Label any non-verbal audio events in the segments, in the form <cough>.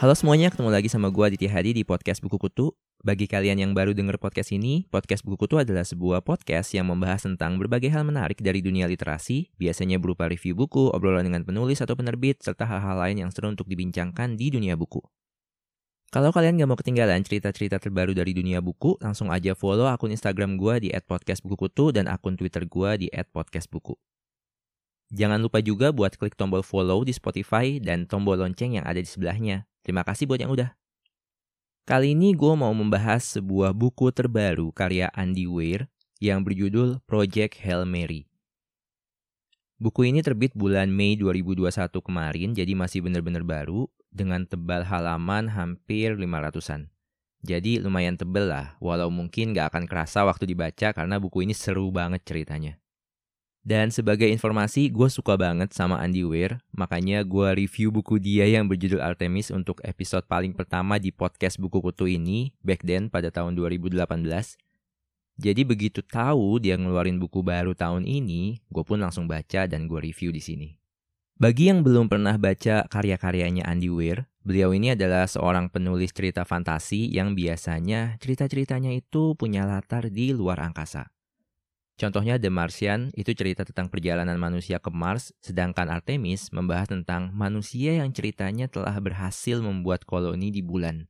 Halo semuanya, ketemu lagi sama gue Aditya Hadi di podcast Buku Kutu. Bagi kalian yang baru denger podcast ini, podcast Buku Kutu adalah sebuah podcast yang membahas tentang berbagai hal menarik dari dunia literasi, biasanya berupa review buku, obrolan dengan penulis atau penerbit, serta hal-hal lain yang seru untuk dibincangkan di dunia buku. Kalau kalian gak mau ketinggalan cerita-cerita terbaru dari dunia buku, langsung aja follow akun Instagram gue di @podcastbukukutu dan akun Twitter gue di @podcastbuku. Jangan lupa juga buat klik tombol follow di Spotify dan tombol lonceng yang ada di sebelahnya Terima kasih buat yang udah. Kali ini gue mau membahas sebuah buku terbaru karya Andy Weir yang berjudul Project Hail Mary. Buku ini terbit bulan Mei 2021 kemarin, jadi masih benar-benar baru, dengan tebal halaman hampir 500-an. Jadi lumayan tebel lah, walau mungkin gak akan kerasa waktu dibaca karena buku ini seru banget ceritanya. Dan sebagai informasi, gue suka banget sama Andy Weir, makanya gue review buku dia yang berjudul Artemis untuk episode paling pertama di podcast buku kutu ini, back then pada tahun 2018. Jadi begitu tahu dia ngeluarin buku baru tahun ini, gue pun langsung baca dan gue review di sini. Bagi yang belum pernah baca karya-karyanya Andy Weir, beliau ini adalah seorang penulis cerita fantasi yang biasanya cerita-ceritanya itu punya latar di luar angkasa. Contohnya The Martian itu cerita tentang perjalanan manusia ke Mars, sedangkan Artemis membahas tentang manusia yang ceritanya telah berhasil membuat koloni di bulan.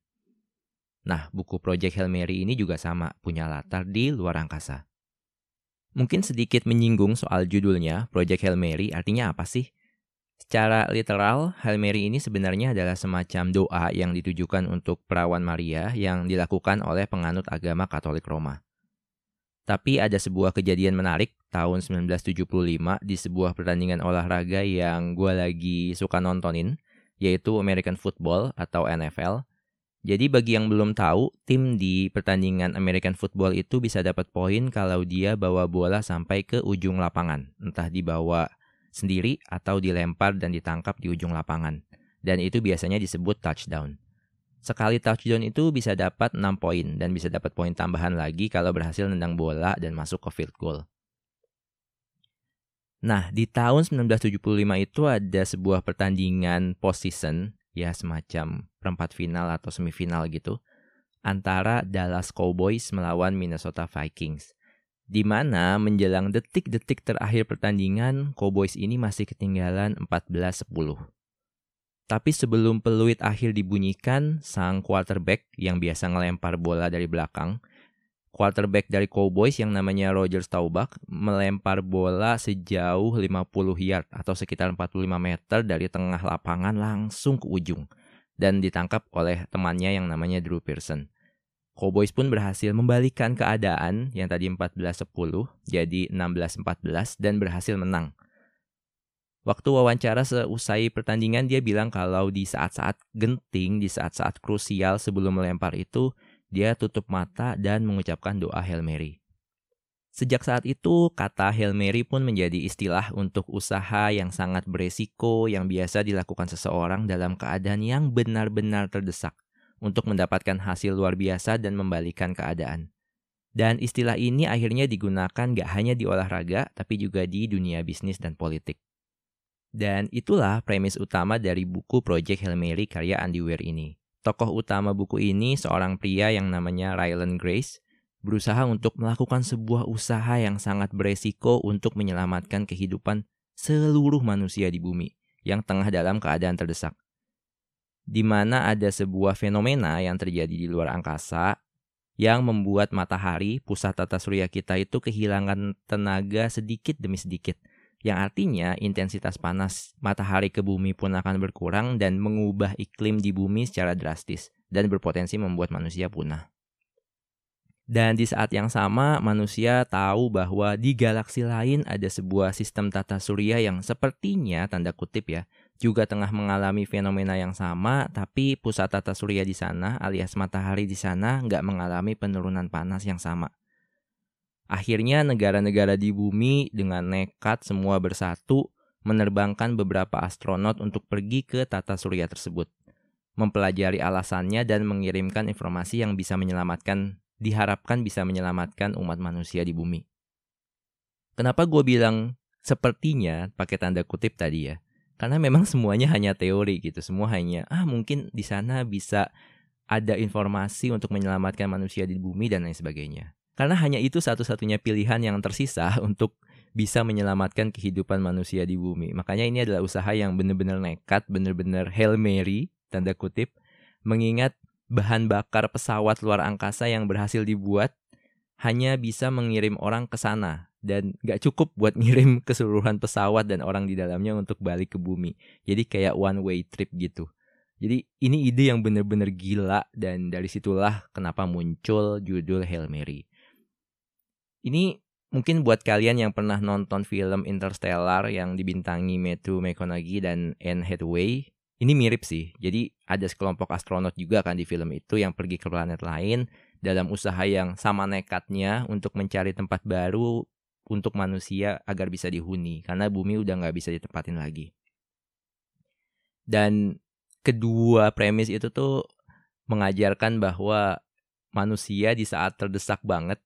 Nah, buku Project Hail Mary ini juga sama, punya latar di luar angkasa. Mungkin sedikit menyinggung soal judulnya, Project Hail Mary artinya apa sih? Secara literal, Hail Mary ini sebenarnya adalah semacam doa yang ditujukan untuk perawan Maria yang dilakukan oleh penganut agama Katolik Roma. Tapi ada sebuah kejadian menarik tahun 1975 di sebuah pertandingan olahraga yang gue lagi suka nontonin, yaitu American Football atau NFL. Jadi bagi yang belum tahu, tim di pertandingan American Football itu bisa dapat poin kalau dia bawa bola sampai ke ujung lapangan, entah dibawa sendiri atau dilempar dan ditangkap di ujung lapangan. Dan itu biasanya disebut touchdown. Sekali touchdown itu bisa dapat 6 poin dan bisa dapat poin tambahan lagi kalau berhasil nendang bola dan masuk ke field goal. Nah, di tahun 1975 itu ada sebuah pertandingan postseason, ya semacam perempat final atau semifinal gitu, antara Dallas Cowboys melawan Minnesota Vikings. Di mana menjelang detik-detik terakhir pertandingan, Cowboys ini masih ketinggalan 14-10. Tapi sebelum peluit akhir dibunyikan, sang quarterback yang biasa ngelempar bola dari belakang, quarterback dari Cowboys yang namanya Roger Staubach melempar bola sejauh 50 yard atau sekitar 45 meter dari tengah lapangan langsung ke ujung dan ditangkap oleh temannya yang namanya Drew Pearson. Cowboys pun berhasil membalikan keadaan yang tadi 14-10 jadi 16-14 dan berhasil menang. Waktu wawancara seusai pertandingan dia bilang kalau di saat-saat genting, di saat-saat krusial sebelum melempar itu, dia tutup mata dan mengucapkan doa Hail Mary. Sejak saat itu, kata Hail Mary pun menjadi istilah untuk usaha yang sangat beresiko yang biasa dilakukan seseorang dalam keadaan yang benar-benar terdesak untuk mendapatkan hasil luar biasa dan membalikan keadaan. Dan istilah ini akhirnya digunakan gak hanya di olahraga, tapi juga di dunia bisnis dan politik. Dan itulah premis utama dari buku Project Hail Mary karya Andy Weir ini. Tokoh utama buku ini seorang pria yang namanya Rylan Grace berusaha untuk melakukan sebuah usaha yang sangat beresiko untuk menyelamatkan kehidupan seluruh manusia di bumi yang tengah dalam keadaan terdesak. Di mana ada sebuah fenomena yang terjadi di luar angkasa yang membuat matahari, pusat tata surya kita itu kehilangan tenaga sedikit demi sedikit – yang artinya intensitas panas matahari ke bumi pun akan berkurang dan mengubah iklim di bumi secara drastis dan berpotensi membuat manusia punah. Dan di saat yang sama, manusia tahu bahwa di galaksi lain ada sebuah sistem tata surya yang sepertinya, tanda kutip ya, juga tengah mengalami fenomena yang sama, tapi pusat tata surya di sana alias matahari di sana nggak mengalami penurunan panas yang sama. Akhirnya negara-negara di bumi dengan nekat semua bersatu menerbangkan beberapa astronot untuk pergi ke tata surya tersebut, mempelajari alasannya dan mengirimkan informasi yang bisa menyelamatkan diharapkan bisa menyelamatkan umat manusia di bumi. Kenapa gue bilang sepertinya pakai tanda kutip tadi ya? Karena memang semuanya hanya teori gitu, semua hanya ah mungkin di sana bisa ada informasi untuk menyelamatkan manusia di bumi dan lain sebagainya. Karena hanya itu satu-satunya pilihan yang tersisa <laughs> untuk bisa menyelamatkan kehidupan manusia di bumi. Makanya ini adalah usaha yang benar-benar nekat, benar-benar Hail Mary, tanda kutip, mengingat bahan bakar pesawat luar angkasa yang berhasil dibuat hanya bisa mengirim orang ke sana dan gak cukup buat ngirim keseluruhan pesawat dan orang di dalamnya untuk balik ke bumi. Jadi kayak one way trip gitu. Jadi ini ide yang bener-bener gila dan dari situlah kenapa muncul judul Hail Mary. Ini mungkin buat kalian yang pernah nonton film Interstellar yang dibintangi Matthew McConaughey dan Anne Hathaway, ini mirip sih. Jadi ada sekelompok astronot juga kan di film itu yang pergi ke planet lain dalam usaha yang sama nekatnya untuk mencari tempat baru untuk manusia agar bisa dihuni karena bumi udah nggak bisa ditempatin lagi. Dan kedua premis itu tuh mengajarkan bahwa manusia di saat terdesak banget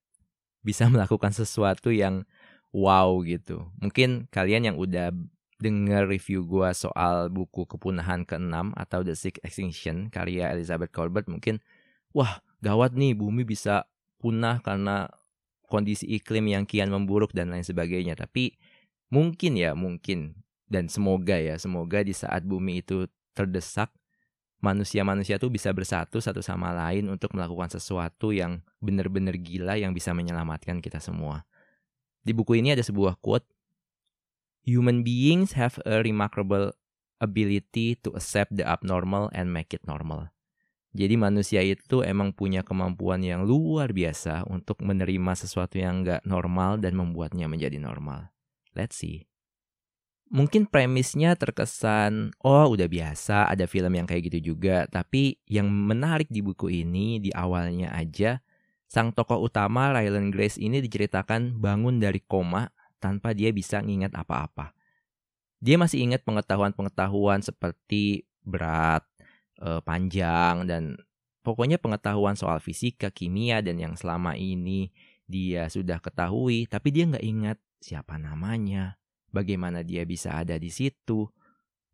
bisa <laughs> melakukan sesuatu yang wow gitu. Mungkin kalian yang udah dengar review gue soal buku kepunahan ke-6 atau The Sixth Extinction karya Elizabeth Colbert mungkin wah gawat nih bumi bisa punah karena kondisi iklim yang kian memburuk dan lain sebagainya tapi mungkin ya mungkin dan semoga ya semoga di saat bumi itu terdesak manusia-manusia tuh bisa bersatu satu sama lain untuk melakukan sesuatu yang benar-benar gila yang bisa menyelamatkan kita semua. Di buku ini ada sebuah quote human beings have a remarkable ability to accept the abnormal and make it normal. Jadi manusia itu emang punya kemampuan yang luar biasa untuk menerima sesuatu yang nggak normal dan membuatnya menjadi normal. Let's see. Mungkin premisnya terkesan, oh udah biasa ada film yang kayak gitu juga. Tapi yang menarik di buku ini, di awalnya aja, sang tokoh utama Ryland Grace ini diceritakan bangun dari koma tanpa dia bisa ngingat apa-apa. Dia masih ingat pengetahuan-pengetahuan seperti berat, eh, panjang, dan pokoknya pengetahuan soal fisika, kimia, dan yang selama ini dia sudah ketahui, tapi dia nggak ingat siapa namanya, bagaimana dia bisa ada di situ,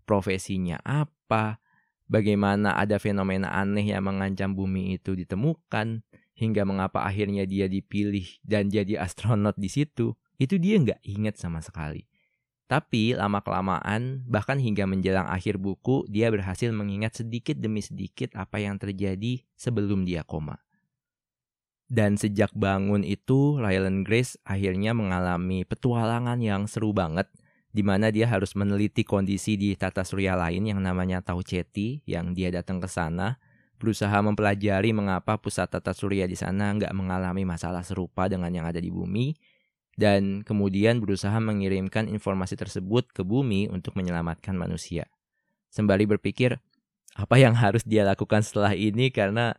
profesinya apa, bagaimana ada fenomena aneh yang mengancam bumi itu ditemukan, hingga mengapa akhirnya dia dipilih dan jadi <laughs> astronot di situ itu dia nggak inget sama sekali. Tapi lama-kelamaan, bahkan hingga menjelang akhir buku, dia berhasil mengingat sedikit demi sedikit apa yang terjadi sebelum dia koma. Dan sejak bangun itu, Ryland Grace akhirnya mengalami petualangan yang seru banget, di mana dia harus meneliti kondisi di tata surya lain yang namanya Tau Ceti, yang dia datang ke sana, berusaha mempelajari mengapa pusat tata surya di sana nggak mengalami masalah serupa dengan yang ada di bumi, dan kemudian berusaha mengirimkan informasi tersebut ke bumi untuk menyelamatkan manusia. Sembari berpikir, apa yang harus dia lakukan setelah ini karena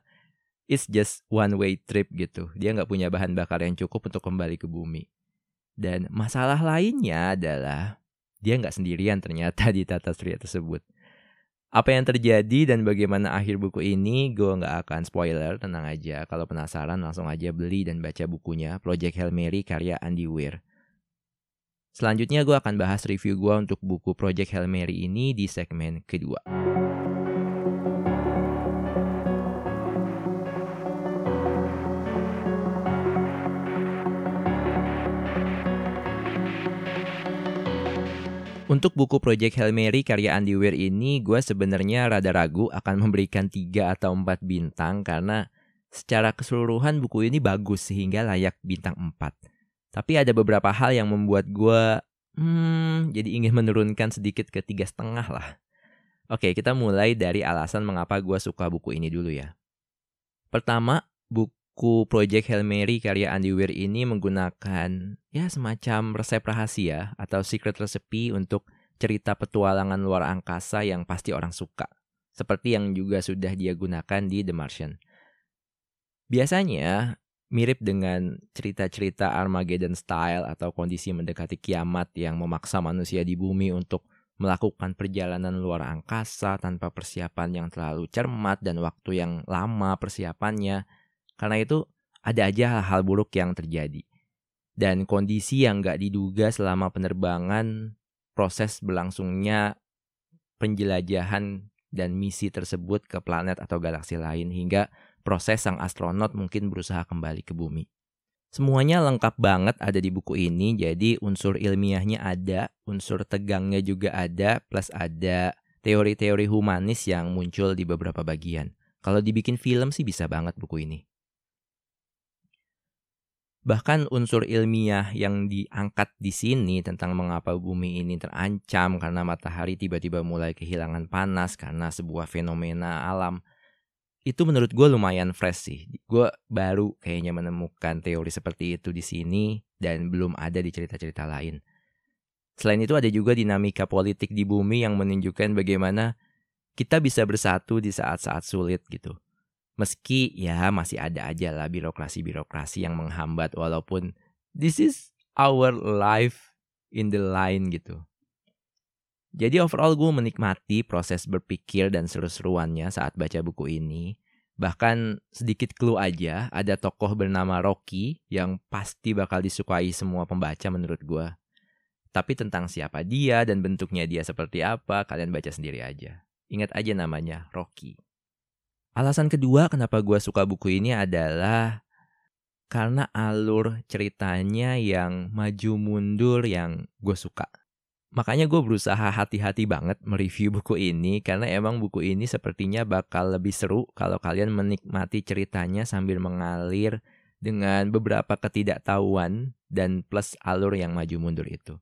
it's just one way trip gitu. Dia nggak punya bahan bakar yang cukup untuk kembali ke bumi. Dan masalah lainnya adalah dia nggak sendirian ternyata <laughs> di tata surya tersebut. Apa yang terjadi dan bagaimana akhir buku ini, gue nggak akan spoiler, tenang aja. Kalau penasaran langsung aja beli dan baca bukunya, Project Hail Mary karya Andy Weir. Selanjutnya gue akan bahas review gue untuk buku Project Hail Mary ini di segmen kedua. Untuk buku Project Hail Mary karya Andy Weir ini, gue sebenarnya rada ragu akan memberikan 3 atau 4 bintang karena secara keseluruhan buku ini bagus sehingga layak bintang 4. Tapi ada beberapa hal yang membuat gue hmm, jadi ingin menurunkan sedikit ke tiga setengah lah. Oke, kita mulai dari alasan mengapa gue suka buku ini dulu ya. Pertama, buku Project Hail Mary karya Andy Weir ini menggunakan ya semacam resep rahasia atau secret recipe untuk cerita petualangan luar angkasa yang pasti orang suka. Seperti yang juga sudah dia gunakan di The Martian. Biasanya mirip dengan cerita-cerita Armageddon style atau kondisi mendekati kiamat yang memaksa manusia di bumi untuk melakukan perjalanan luar angkasa tanpa persiapan yang terlalu cermat dan waktu yang lama persiapannya. Karena itu ada aja hal-hal buruk yang terjadi. Dan kondisi yang gak diduga selama penerbangan, proses berlangsungnya penjelajahan dan misi tersebut ke planet atau galaksi lain hingga proses sang astronot mungkin berusaha kembali ke bumi. Semuanya lengkap banget ada di buku ini, jadi unsur ilmiahnya ada, unsur tegangnya juga ada, plus ada teori-teori humanis yang muncul di beberapa bagian. Kalau dibikin film sih bisa banget buku ini. Bahkan unsur ilmiah yang diangkat di sini tentang mengapa bumi ini terancam karena matahari tiba-tiba mulai kehilangan panas karena sebuah fenomena alam itu menurut gue lumayan fresh sih. Gue baru kayaknya menemukan teori seperti itu di sini dan belum ada di cerita-cerita lain. Selain itu ada juga dinamika politik di bumi yang menunjukkan bagaimana kita bisa bersatu di saat-saat sulit gitu. Meski ya masih ada aja lah birokrasi-birokrasi yang menghambat walaupun this is our life in the line gitu. Jadi overall gue menikmati proses berpikir dan seru-seruannya saat baca buku ini. Bahkan sedikit clue aja, ada tokoh bernama Rocky yang pasti bakal disukai semua pembaca menurut gue. Tapi tentang siapa dia dan bentuknya dia seperti apa, kalian baca sendiri aja. Ingat aja namanya, Rocky. Alasan kedua kenapa gue suka buku ini adalah karena alur ceritanya yang maju mundur yang gue suka. Makanya gue berusaha hati-hati banget mereview buku ini karena emang buku ini sepertinya bakal lebih seru kalau kalian menikmati ceritanya sambil mengalir dengan beberapa ketidaktahuan dan plus alur yang maju mundur itu.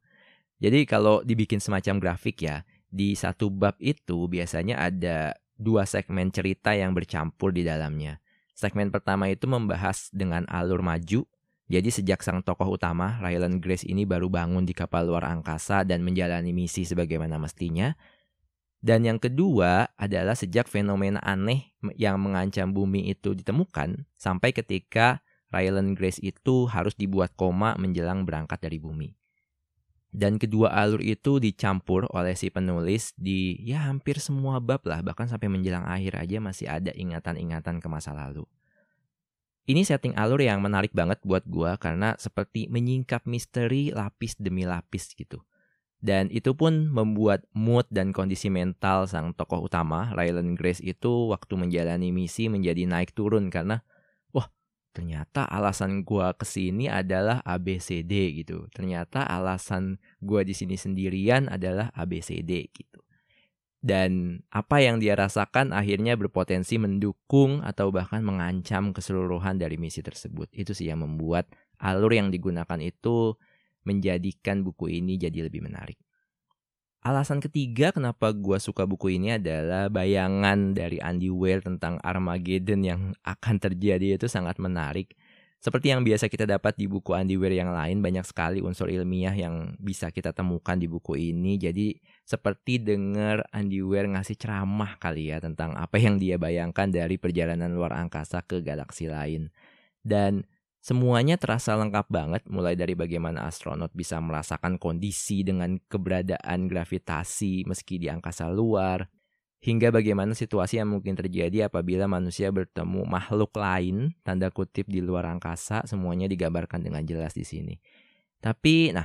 Jadi kalau dibikin semacam grafik ya, di satu bab itu biasanya ada dua segmen cerita yang bercampur di dalamnya. Segmen pertama itu membahas dengan alur maju jadi sejak sang tokoh utama, Rylan Grace ini baru bangun di kapal luar angkasa dan menjalani misi sebagaimana mestinya. Dan yang kedua adalah sejak fenomena aneh yang mengancam bumi itu ditemukan sampai ketika Rylan Grace itu harus dibuat koma menjelang berangkat dari bumi. Dan kedua alur itu dicampur oleh si penulis di ya hampir semua bab lah, bahkan sampai menjelang akhir aja masih ada ingatan-ingatan ke masa lalu. Ini setting alur yang menarik banget buat gue karena seperti menyingkap misteri lapis demi lapis gitu. Dan itu pun membuat mood dan kondisi mental sang tokoh utama, Rylan Grace itu waktu menjalani misi menjadi naik turun karena ternyata alasan gue ke sini adalah ABCD gitu. Ternyata alasan gue di sini sendirian adalah ABCD gitu dan apa yang dia rasakan akhirnya berpotensi mendukung atau bahkan mengancam keseluruhan dari misi tersebut. Itu sih yang membuat alur yang digunakan itu menjadikan buku ini jadi lebih menarik. Alasan ketiga kenapa gue suka buku ini adalah bayangan dari Andy Weir tentang Armageddon yang akan terjadi itu sangat menarik. Seperti yang biasa kita dapat di buku Andy Weir yang lain, banyak sekali unsur ilmiah yang bisa kita temukan di buku ini. Jadi seperti dengar Andy Weir ngasih ceramah kali ya tentang apa yang dia bayangkan dari perjalanan luar angkasa ke galaksi lain. Dan semuanya terasa lengkap banget mulai dari bagaimana astronot bisa merasakan kondisi dengan keberadaan gravitasi meski di angkasa luar, hingga bagaimana situasi yang mungkin terjadi apabila manusia bertemu makhluk lain, tanda kutip di luar angkasa, semuanya digambarkan dengan jelas di sini. Tapi, nah,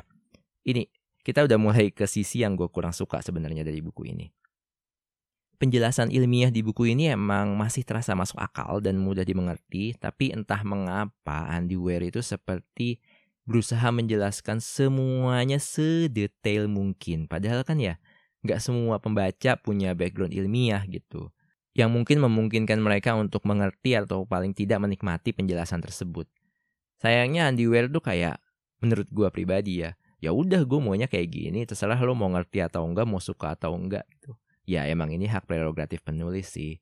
ini kita udah mulai ke sisi yang gue kurang suka sebenarnya dari buku ini. Penjelasan ilmiah di buku ini emang masih terasa masuk akal dan mudah dimengerti, tapi entah mengapa Andy Weir itu seperti berusaha menjelaskan semuanya sedetail mungkin. Padahal kan ya, nggak semua pembaca punya background ilmiah gitu yang mungkin memungkinkan mereka untuk mengerti atau paling tidak menikmati penjelasan tersebut. Sayangnya Andy Weir tuh kayak menurut gue pribadi ya, ya udah gue maunya kayak gini, terserah lo mau ngerti atau enggak, mau suka atau enggak gitu. Ya emang ini hak prerogatif penulis sih.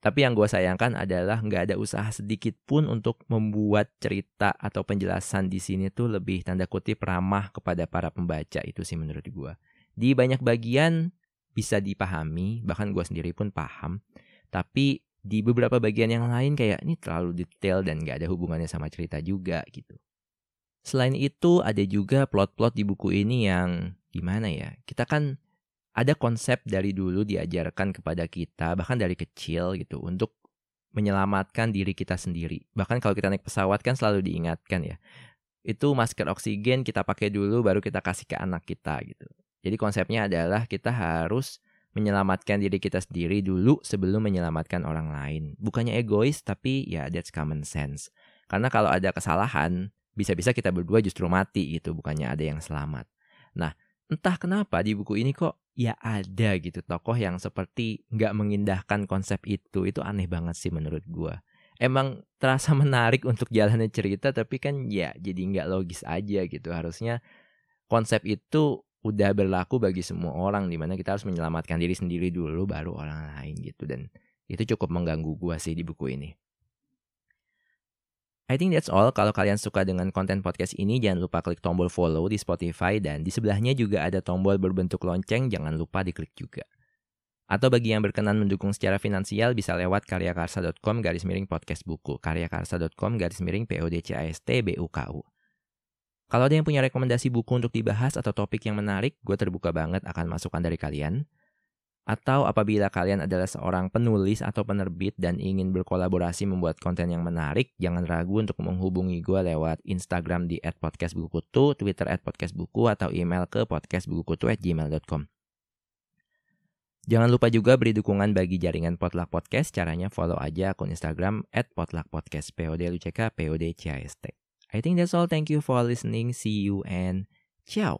Tapi yang gue sayangkan adalah nggak ada usaha sedikit pun untuk membuat cerita atau penjelasan di sini tuh lebih tanda kutip ramah kepada para pembaca itu sih menurut gue. Di banyak bagian bisa dipahami, bahkan gue sendiri pun paham. Tapi di beberapa bagian yang lain kayak ini terlalu detail dan gak ada hubungannya sama cerita juga gitu. Selain itu ada juga plot-plot di buku ini yang gimana ya, kita kan ada konsep dari dulu diajarkan kepada kita bahkan dari kecil gitu untuk menyelamatkan diri kita sendiri. Bahkan kalau kita naik pesawat kan selalu diingatkan ya. Itu masker oksigen kita pakai dulu baru kita kasih ke anak kita gitu. Jadi konsepnya adalah kita harus menyelamatkan diri kita sendiri dulu sebelum menyelamatkan orang lain. Bukannya egois tapi ya that's common sense. Karena kalau ada kesalahan, bisa-bisa kita berdua justru mati gitu, bukannya ada yang selamat. Nah, entah kenapa di buku ini kok ya ada gitu tokoh yang seperti nggak mengindahkan konsep itu. Itu aneh banget sih menurut gua. Emang terasa <laughs> menarik untuk jalannya cerita tapi kan ya jadi nggak logis aja gitu. Harusnya konsep itu udah berlaku bagi semua orang di mana kita harus menyelamatkan diri sendiri dulu baru orang lain gitu dan itu cukup mengganggu gua sih di buku ini. I think that's all. Kalau kalian suka dengan konten podcast ini, jangan lupa klik tombol follow di Spotify dan di sebelahnya juga ada tombol berbentuk lonceng, jangan lupa diklik juga. Atau bagi yang berkenan mendukung secara finansial bisa lewat karyakarsa.com garis miring podcast buku, karyakarsa.com garis miring PODCAST BUKU. Kalau ada yang punya rekomendasi buku untuk dibahas atau topik yang menarik, gue terbuka banget akan masukan dari kalian. Atau apabila kalian adalah seorang penulis atau penerbit dan ingin berkolaborasi membuat konten yang menarik, jangan ragu untuk menghubungi gue lewat Instagram di @podcastbukukutu, Twitter @podcastbuku, atau email ke podcastbukukutu@gmail.com. Jangan lupa juga beri dukungan bagi jaringan Potluck Podcast. Caranya follow aja akun Instagram @potluckpodcast. I think that's all. Thank you for listening. See you and ciao.